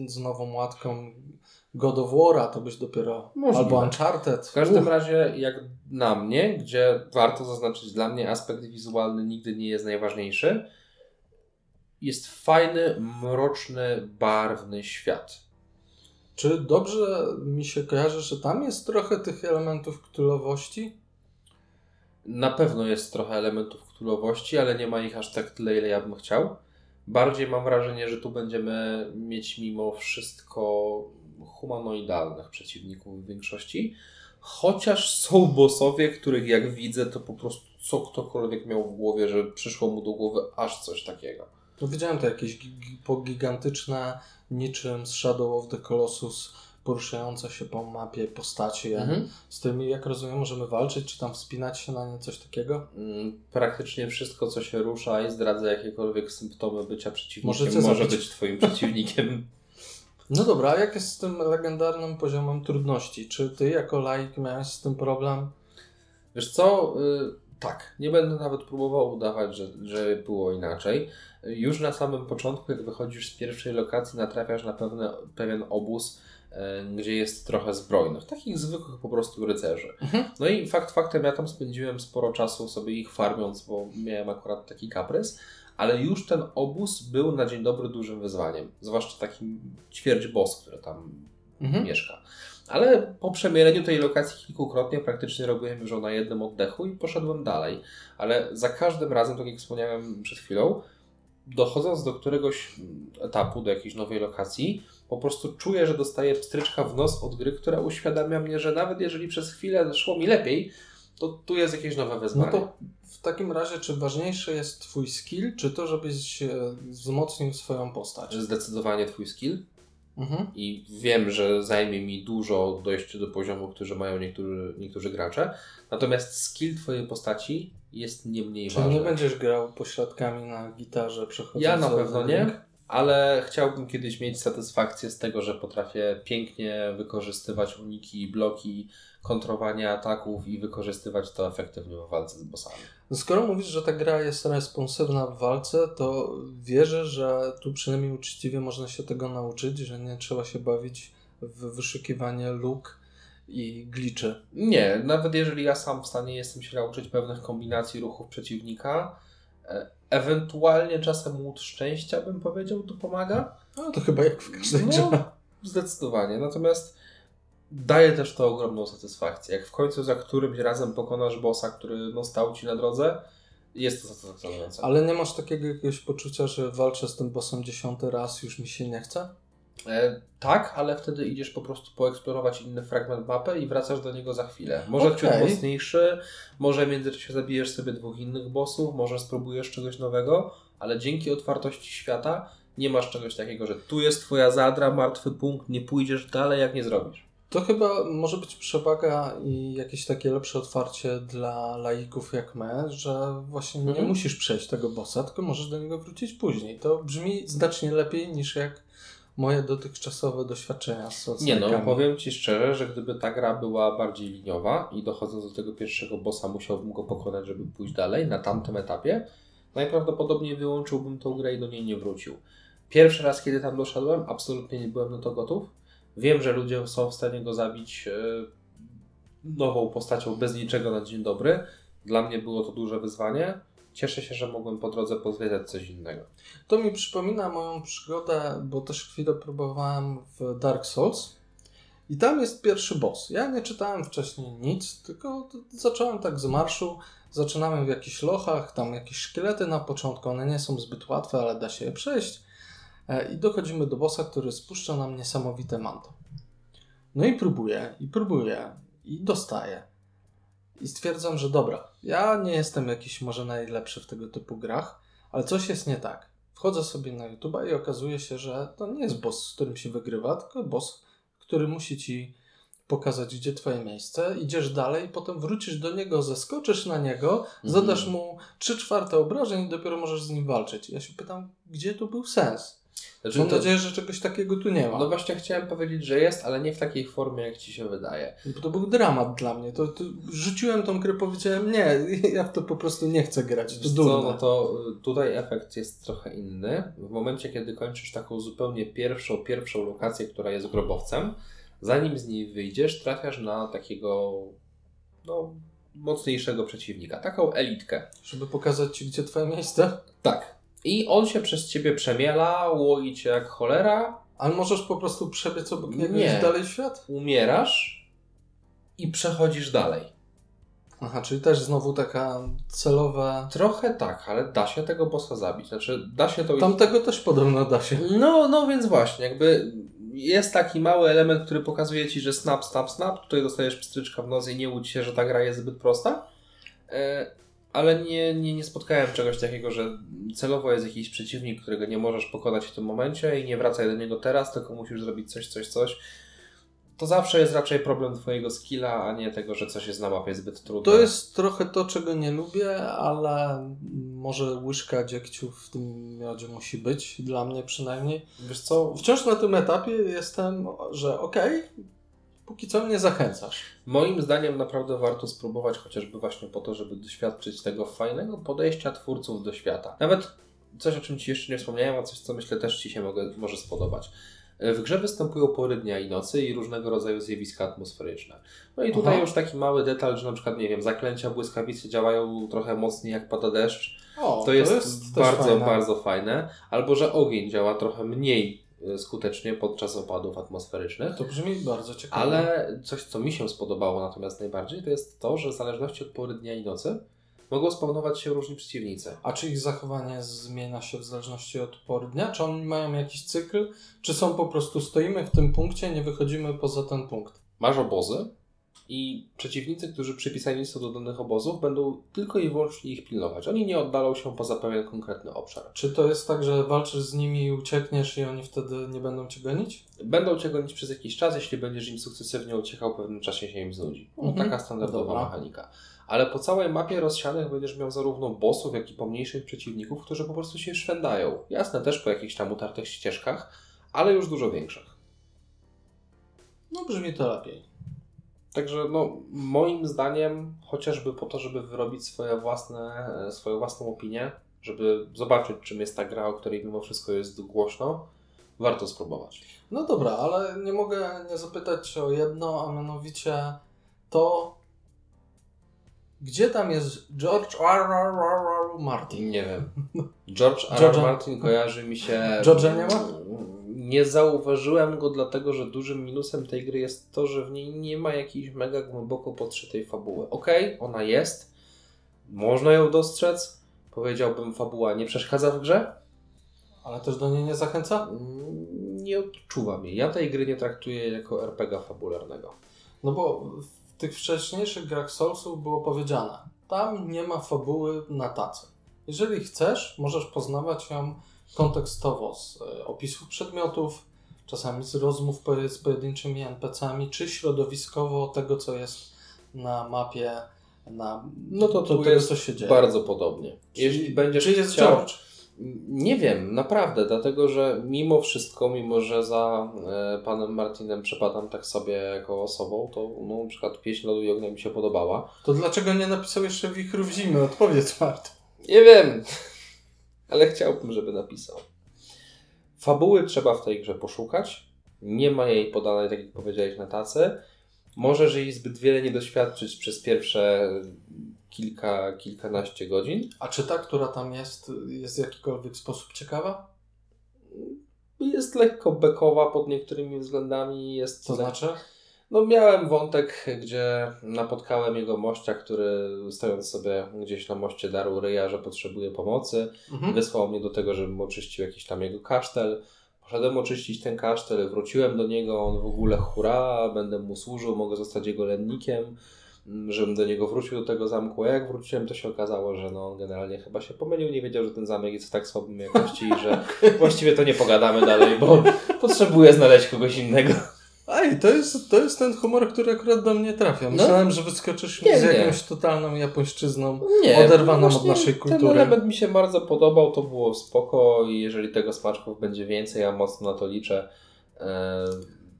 z nową łatką God of War'a, to byś dopiero... Możliwe. Albo Uncharted. W każdym Uch, razie, jak na mnie, gdzie warto zaznaczyć, dla mnie aspekt wizualny nigdy nie jest najważniejszy, jest fajny, mroczny, barwny świat. Czy dobrze mi się kojarzy, że tam jest trochę tych elementów ktulowości? Na pewno jest trochę elementów ktulowości, ale nie ma ich aż tak tyle, ile ja bym chciał. Bardziej mam wrażenie, że tu będziemy mieć mimo wszystko humanoidalnych przeciwników w większości. Chociaż są bossowie, których jak widzę, to po prostu co ktokolwiek miał w głowie, że przyszło mu do głowy aż coś takiego. No widziałem to jakieś gi- gi- pogigantyczne, niczym z Shadow of the Colossus, poruszające się po mapie postacie. Mhm. Z tymi, jak rozumiem, możemy walczyć, czy tam wspinać się na nie, coś takiego? Mm, Praktycznie wszystko, co się rusza i zdradza jakiekolwiek symptomy bycia przeciwnikiem, Możecie może zabić. być Twoim przeciwnikiem. No dobra, a jak jest z tym legendarnym poziomem trudności? Czy ty jako laik miałeś z tym problem? Wiesz co? Y, tak, nie będę nawet próbował udawać, że, że było inaczej. Już na samym początku, jak wychodzisz z pierwszej lokacji, natrafiasz na pewne, pewien obóz, y, gdzie jest trochę zbrojnych, takich zwykłych po prostu rycerzy. Mhm. No i fakt faktem, ja tam spędziłem sporo czasu sobie ich farmiąc, bo miałem akurat taki kaprys, ale już ten obóz był na dzień dobry dużym wyzwaniem. Zwłaszcza taki ćwierć boss, który tam Mhm. mieszka. Ale po przemiereniu tej lokacji kilkukrotnie praktycznie robiłem już na jednym oddechu i poszedłem dalej. Ale za każdym razem, tak jak wspomniałem przed chwilą, dochodząc do któregoś etapu, do jakiejś nowej lokacji, po prostu czuję, że dostaję pstryczka w nos od gry, która uświadamia mnie, że nawet jeżeli przez chwilę szło mi lepiej, to tu jest jakieś nowe No wyzwanie. to w takim razie, czy ważniejszy jest twój skill, czy to, żebyś wzmocnił swoją postać? Zdecydowanie twój skill, Mhm. i wiem, że zajmie mi dużo dojść do poziomu, który mają niektórzy, niektórzy gracze. Natomiast skill Twojej postaci jest nie mniej Czyli ważny. nie będziesz grał pośladkami na gitarze przechodząc Ja na pewno nie? Ale chciałbym kiedyś mieć satysfakcję z tego, że potrafię pięknie wykorzystywać uniki, bloki, kontrowanie ataków i wykorzystywać to efektywnie w walce z bossami. Skoro mówisz, że ta gra jest responsywna w walce, to wierzę, że tu przynajmniej uczciwie można się tego nauczyć, że nie trzeba się bawić w wyszukiwanie luk i gliczy. Nie, nawet jeżeli ja sam w stanie jestem się nauczyć pewnych kombinacji ruchów przeciwnika, e, ewentualnie czasem łód szczęścia bym powiedział, tu pomaga. No to chyba jak w każdej grze. No, zdecydowanie. Natomiast daje też to ogromną satysfakcję. Jak w końcu za którymś razem pokonasz bossa, który no, stał ci na drodze, jest to satysfakcjonujące. Ale nie masz takiego jakiegoś poczucia, że walczę z tym bossem dziesiąty raz, już mi się nie chce? E, tak, ale wtedy idziesz po prostu poeksplorować inny fragment mapy i wracasz do niego za chwilę. Może Okej. ciut mocniejszy, może w międzyczasie zabijesz sobie dwóch innych bossów, może spróbujesz czegoś nowego, ale dzięki otwartości świata nie masz czegoś takiego, że tu jest twoja zadra, martwy punkt, nie pójdziesz dalej, jak nie zrobisz. To chyba może być przewaga i jakieś takie lepsze otwarcie dla laików jak my, że właśnie nie Mhm. musisz przejść tego bossa, tylko możesz do niego wrócić później. To brzmi znacznie lepiej niż jak moje dotychczasowe doświadczenia z Nie no, powiem Ci szczerze, że gdyby ta gra była bardziej liniowa i dochodząc do tego pierwszego bossa musiałbym go pokonać, żeby pójść dalej na tamtym etapie, najprawdopodobniej wyłączyłbym tą grę i do niej nie wrócił. Pierwszy raz, kiedy tam doszedłem, absolutnie nie byłem na to gotów. Wiem, że ludzie są w stanie go zabić e, nową postacią bez niczego na dzień dobry. Dla mnie było to duże wyzwanie. Cieszę się, że mogłem po drodze pozwiedzać coś innego. To mi przypomina moją przygodę, bo też chwilę próbowałem w Dark Souls. I tam jest pierwszy boss. Ja nie czytałem wcześniej nic, tylko zacząłem tak z marszu. Zaczynamy w jakichś lochach, tam jakieś szkielety na początku. One nie są zbyt łatwe, ale da się je przejść. E, I dochodzimy do bossa, który spuszcza nam niesamowite manto. No i próbuję, i próbuję, i dostaję. I stwierdzam, że dobra, ja nie jestem jakiś może najlepszy w tego typu grach, ale coś jest nie tak. Wchodzę sobie na YouTube i okazuje się, że to nie jest boss, z którym się wygrywa, tylko boss, który musi ci pokazać, gdzie twoje miejsce. Idziesz dalej, potem wrócisz do niego, zeskoczysz na niego, zadasz mu 3 czwarte obrażeń i dopiero możesz z nim walczyć. Ja się pytam, gdzie tu był sens? Znaczy, Mam to- nadzieję, że czegoś takiego tu nie ma. No właśnie chciałem powiedzieć, że jest, ale nie w takiej formie, jak Ci się wydaje. Bo to był dramat dla mnie. To, to rzuciłem tą grę, powiedziałem, nie, ja w to po prostu nie chcę grać. To durne. no to y, tutaj efekt jest trochę inny. W momencie, kiedy kończysz taką zupełnie pierwszą, pierwszą lokację, która jest grobowcem, zanim z niej wyjdziesz, trafiasz na takiego no, mocniejszego przeciwnika, taką elitkę. Żeby pokazać ci, gdzie twoje miejsce. Tak. I on się przez ciebie przemiela, łoi cię jak cholera, Ale możesz po prostu przebiec obok niego Nie. i dalej w świat? umierasz i przechodzisz dalej. Aha, czyli też znowu taka celowa... Trochę tak, ale da się tego bossa zabić. Znaczy, da się to Tamtego też podobno da się. No, no więc właśnie, jakby jest taki mały element, który pokazuje ci, że snap, snap, snap. Tutaj dostajesz pstryczka w nos i nie łudź się, że ta gra jest zbyt prosta. Ale nie, nie, nie spotkałem czegoś takiego, że celowo jest jakiś przeciwnik, którego nie możesz pokonać w tym momencie i nie wracaj do niego teraz, tylko musisz zrobić coś, coś, coś. To zawsze jest raczej problem twojego skilla, a nie tego, że coś jest na mapie zbyt trudne. To jest trochę to, czego nie lubię, ale może łyżka dziegciu w tym miodzie musi być, dla mnie przynajmniej. Wiesz co, Wciąż na tym etapie jestem, że okej, póki co mnie zachęcasz. Moim zdaniem naprawdę warto spróbować chociażby właśnie po to, żeby doświadczyć tego fajnego podejścia twórców do świata. Nawet coś, o czym Ci jeszcze nie wspomniałem, a coś, co myślę też Ci się mogę, może spodobać. W grze występują pory dnia i nocy i różnego rodzaju zjawiska atmosferyczne. No i tutaj Aha. już taki mały detal, że na przykład, nie wiem, zaklęcia błyskawicy działają trochę mocniej jak pada deszcz. O, To jest, też bardzo, fajne. bardzo fajne. Albo, że ogień działa trochę mniej skutecznie podczas opadów atmosferycznych. To brzmi bardzo ciekawe. Ale coś, co mi się spodobało natomiast najbardziej, to jest to, że w zależności od pory dnia i nocy mogą spawnować się różni przeciwnicy. A czy ich zachowanie zmienia się w zależności od pory dnia? Czy oni mają jakiś cykl? Czy są po prostu stoimy w tym punkcie, nie wychodzimy poza ten punkt? Masz obozy i przeciwnicy, którzy przypisani są do danych obozów, będą tylko i wyłącznie ich pilnować. Oni nie oddalą się poza pewien konkretny obszar. Czy to jest tak, że walczysz z nimi i uciekniesz i oni wtedy nie będą cię gonić? Będą cię gonić przez jakiś czas, jeśli będziesz im sukcesywnie uciekał, w pewnym czasie się im znudzi. No, Mhm. Taka standardowa Dobra. mechanika. Ale po całej mapie rozsianych będziesz miał zarówno bossów, jak i pomniejszych przeciwników, którzy po prostu się szwędają. Jasne, też po jakichś tam utartych ścieżkach, ale już dużo większych. No brzmi to lepiej. Także no, moim zdaniem, chociażby po to, żeby wyrobić swoje własne, e, swoją własną opinię, żeby zobaczyć, czym jest ta gra, o której mimo wszystko jest głośno, warto spróbować. No dobra, ale nie mogę nie zapytać o jedno, a mianowicie to, gdzie tam jest George R. R. R. R. Martin? Nie wiem. George R. R. Martin kojarzy mi się. George'a nie ma? Nie zauważyłem go, dlatego że dużym minusem tej gry jest to, że w niej nie ma jakiejś mega głęboko podszytej fabuły. Okej, ona jest, można ją dostrzec. Powiedziałbym, fabuła nie przeszkadza w grze. Ale też do niej nie zachęca? Mm, nie odczuwam jej. Ja tej gry nie traktuję jako RPG fabularnego. No bo w tych wcześniejszych grach Soulsów było powiedziane, tam nie ma fabuły na tacy. Jeżeli chcesz, możesz poznawać ją kontekstowo z e, opisów przedmiotów, czasami z rozmów z pojedynczymi NPC-ami, czy środowiskowo tego, co jest na mapie, na No to, to, to jest co się dzieje. bardzo podobnie. Czyli- Jeśli będziesz Czy jest chciał... George? Nie wiem, naprawdę, dlatego że mimo wszystko, mimo że za e, panem Martinem przepadam tak sobie jako osobą, to no, na przykład pieśń Lodu i Ognia mi się podobała. To dlaczego nie napisał jeszcze Wichrów Zimy? Odpowiedz, Mart. Nie wiem, ale chciałbym, żeby napisał. Fabuły trzeba w tej grze poszukać. Nie ma jej podanej, tak jak powiedziałeś, na tacy. Możesz jej zbyt wiele nie doświadczyć przez pierwsze kilka, kilkanaście godzin. A czy ta, która tam jest, jest w jakikolwiek sposób ciekawa? Jest lekko bekowa pod niektórymi względami. Jest To znaczy? No miałem wątek, gdzie napotkałem jego mościa, który stojąc sobie gdzieś na moście darł ryja, że potrzebuje pomocy. Mhm. Wysłał mnie do tego, żebym oczyścił jakiś tam jego kasztel. Poszedłem oczyścić ten kasztel, wróciłem do niego, on w ogóle hura, będę mu służył, mogę zostać jego lennikiem, żebym do niego wrócił do tego zamku. A jak wróciłem, to się okazało, że no, on generalnie chyba się pomylił, nie wiedział, że ten zamek jest w tak słabym jakości i że właściwie to nie pogadamy dalej, bo potrzebuję znaleźć kogoś innego. To jest, to jest ten humor, który akurat do mnie trafia. Myślałem, że wyskoczysz Nie, z nie. jakąś totalną japońszczyzną. Nie, Oderwaną od naszej Ten kultury. element mi się bardzo podobał, to było spoko i jeżeli tego smaczków będzie więcej, ja mocno na to liczę, e,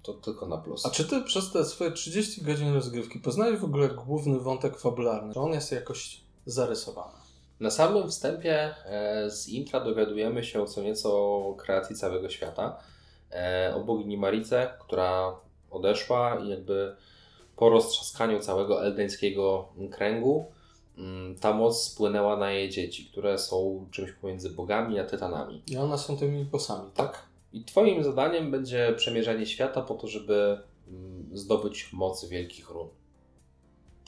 to tylko na plus. A czy ty przez te swoje 30 godzin rozgrywki poznałeś w ogóle główny wątek fabularny? Czy on jest jakoś zarysowany? Na samym wstępie e, z intra dowiadujemy się co nieco o kreacji całego świata, e, o bogini Marice, która odeszła i jakby po roztrzaskaniu całego eldeńskiego kręgu mm, ta moc spłynęła na jej dzieci, które są czymś pomiędzy bogami a tytanami. I one są tymi bossami, tak? Tak. I Twoim zadaniem będzie przemierzanie świata po to, żeby mm, zdobyć moc wielkich run.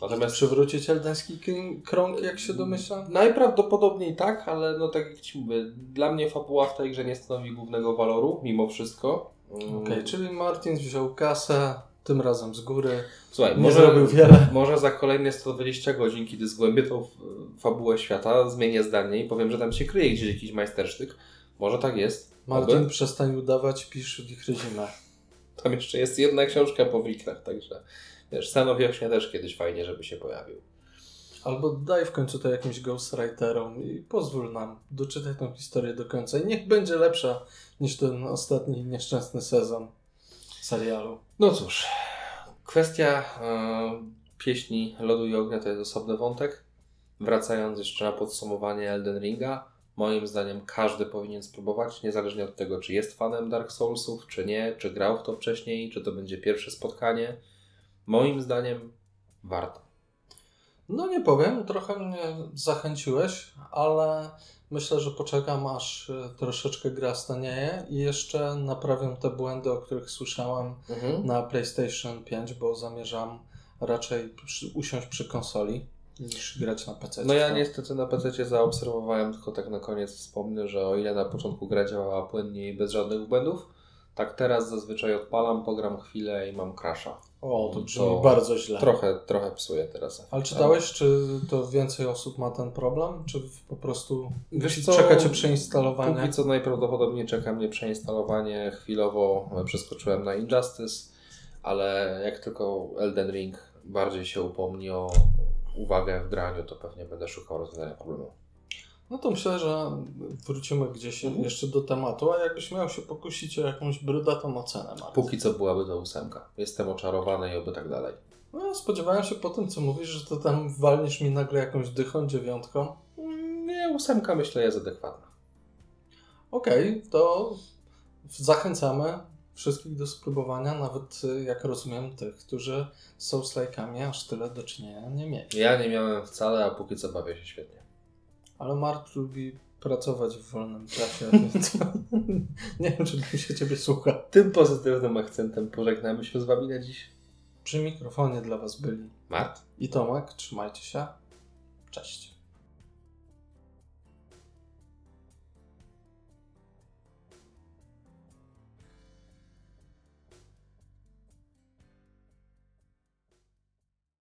Natomiast Przywrócić eldeński krąg, jak się domyślam? najprawdopodobniej tak, ale no tak jak Ci mówię, dla mnie fabuła w tej grze nie stanowi głównego waloru, mimo wszystko. Mm, Okej, czyli Martin wziął kasę, tym razem z góry, Słuchaj, nie może, zrobił wiele. może za kolejne 120 godzin, kiedy zgłębię tą f- fabułę świata, zmienię zdanie i powiem, że tam się kryje gdzieś jakiś majstersztyk. Może tak jest. Martin, Oby. przestań udawać, pisz Wichry Zimę. Tam jeszcze jest jedna książka po wikrach, także wiesz, Stan Wiośnie też kiedyś fajnie, żeby się pojawił. Albo daj w końcu to jakimś ghostwriterom i pozwól nam doczytać tą historię do końca. I niech będzie lepsza niż ten ostatni nieszczęsny sezon serialu. No cóż, kwestia e, pieśni Lodu i Ognia to jest osobny wątek. Wracając jeszcze na podsumowanie Elden Ringa, moim zdaniem każdy powinien spróbować, niezależnie od tego, czy jest fanem Dark Soulsów, czy nie, czy grał w to wcześniej, czy to będzie pierwsze spotkanie. Moim zdaniem warto. No nie powiem, trochę mnie zachęciłeś, ale myślę, że poczekam aż e, troszeczkę gra stanieje i jeszcze naprawię te błędy, o których słyszałem na PlayStation 5, bo zamierzam raczej usiąść przy konsoli niż grać na PC. No ja niestety na PC zaobserwowałem, tylko tak na koniec wspomnę, że o ile na początku gra działała płynnie i bez żadnych błędów, tak teraz zazwyczaj odpalam, pogram chwilę i mam crasha. O, to brzmi To bardzo źle. Trochę, trochę psuje teraz. Ale czytałeś, czy to więcej osób ma ten problem, czy po prostu Wiesz co, czekacie przeinstalowanie? Póki co najprawdopodobniej czeka mnie przeinstalowanie. Chwilowo przeskoczyłem na Injustice, ale jak tylko Elden Ring bardziej się upomni o uwagę w graniu, to pewnie będę szukał rozwiązania problemu. No to myślę, że wrócimy gdzieś Mhm. jeszcze do tematu, a jakbyś miał się pokusić o jakąś brudatą ocenę, Marcin. Póki co byłaby to ósemka. Jestem oczarowany i oby tak dalej. No, spodziewałem się po tym, co mówisz, że to tam walniesz mi nagle jakąś dychą, dziewiątką. Nie, ósemka myślę jest adekwatna. Okej, to zachęcamy wszystkich do spróbowania, nawet jak rozumiem tych, którzy z Souls-like'ami aż tyle do czynienia nie mieli. Ja nie miałem wcale, a póki co bawię się świetnie. Ale Mart lubi pracować w wolnym czasie, więc nie wiem, czy bym się Ciebie słuchał. Tym pozytywnym akcentem pożegnamy się z Wami na dziś. Przy mikrofonie dla Was byli Mart? i Tomek. Trzymajcie się. Cześć.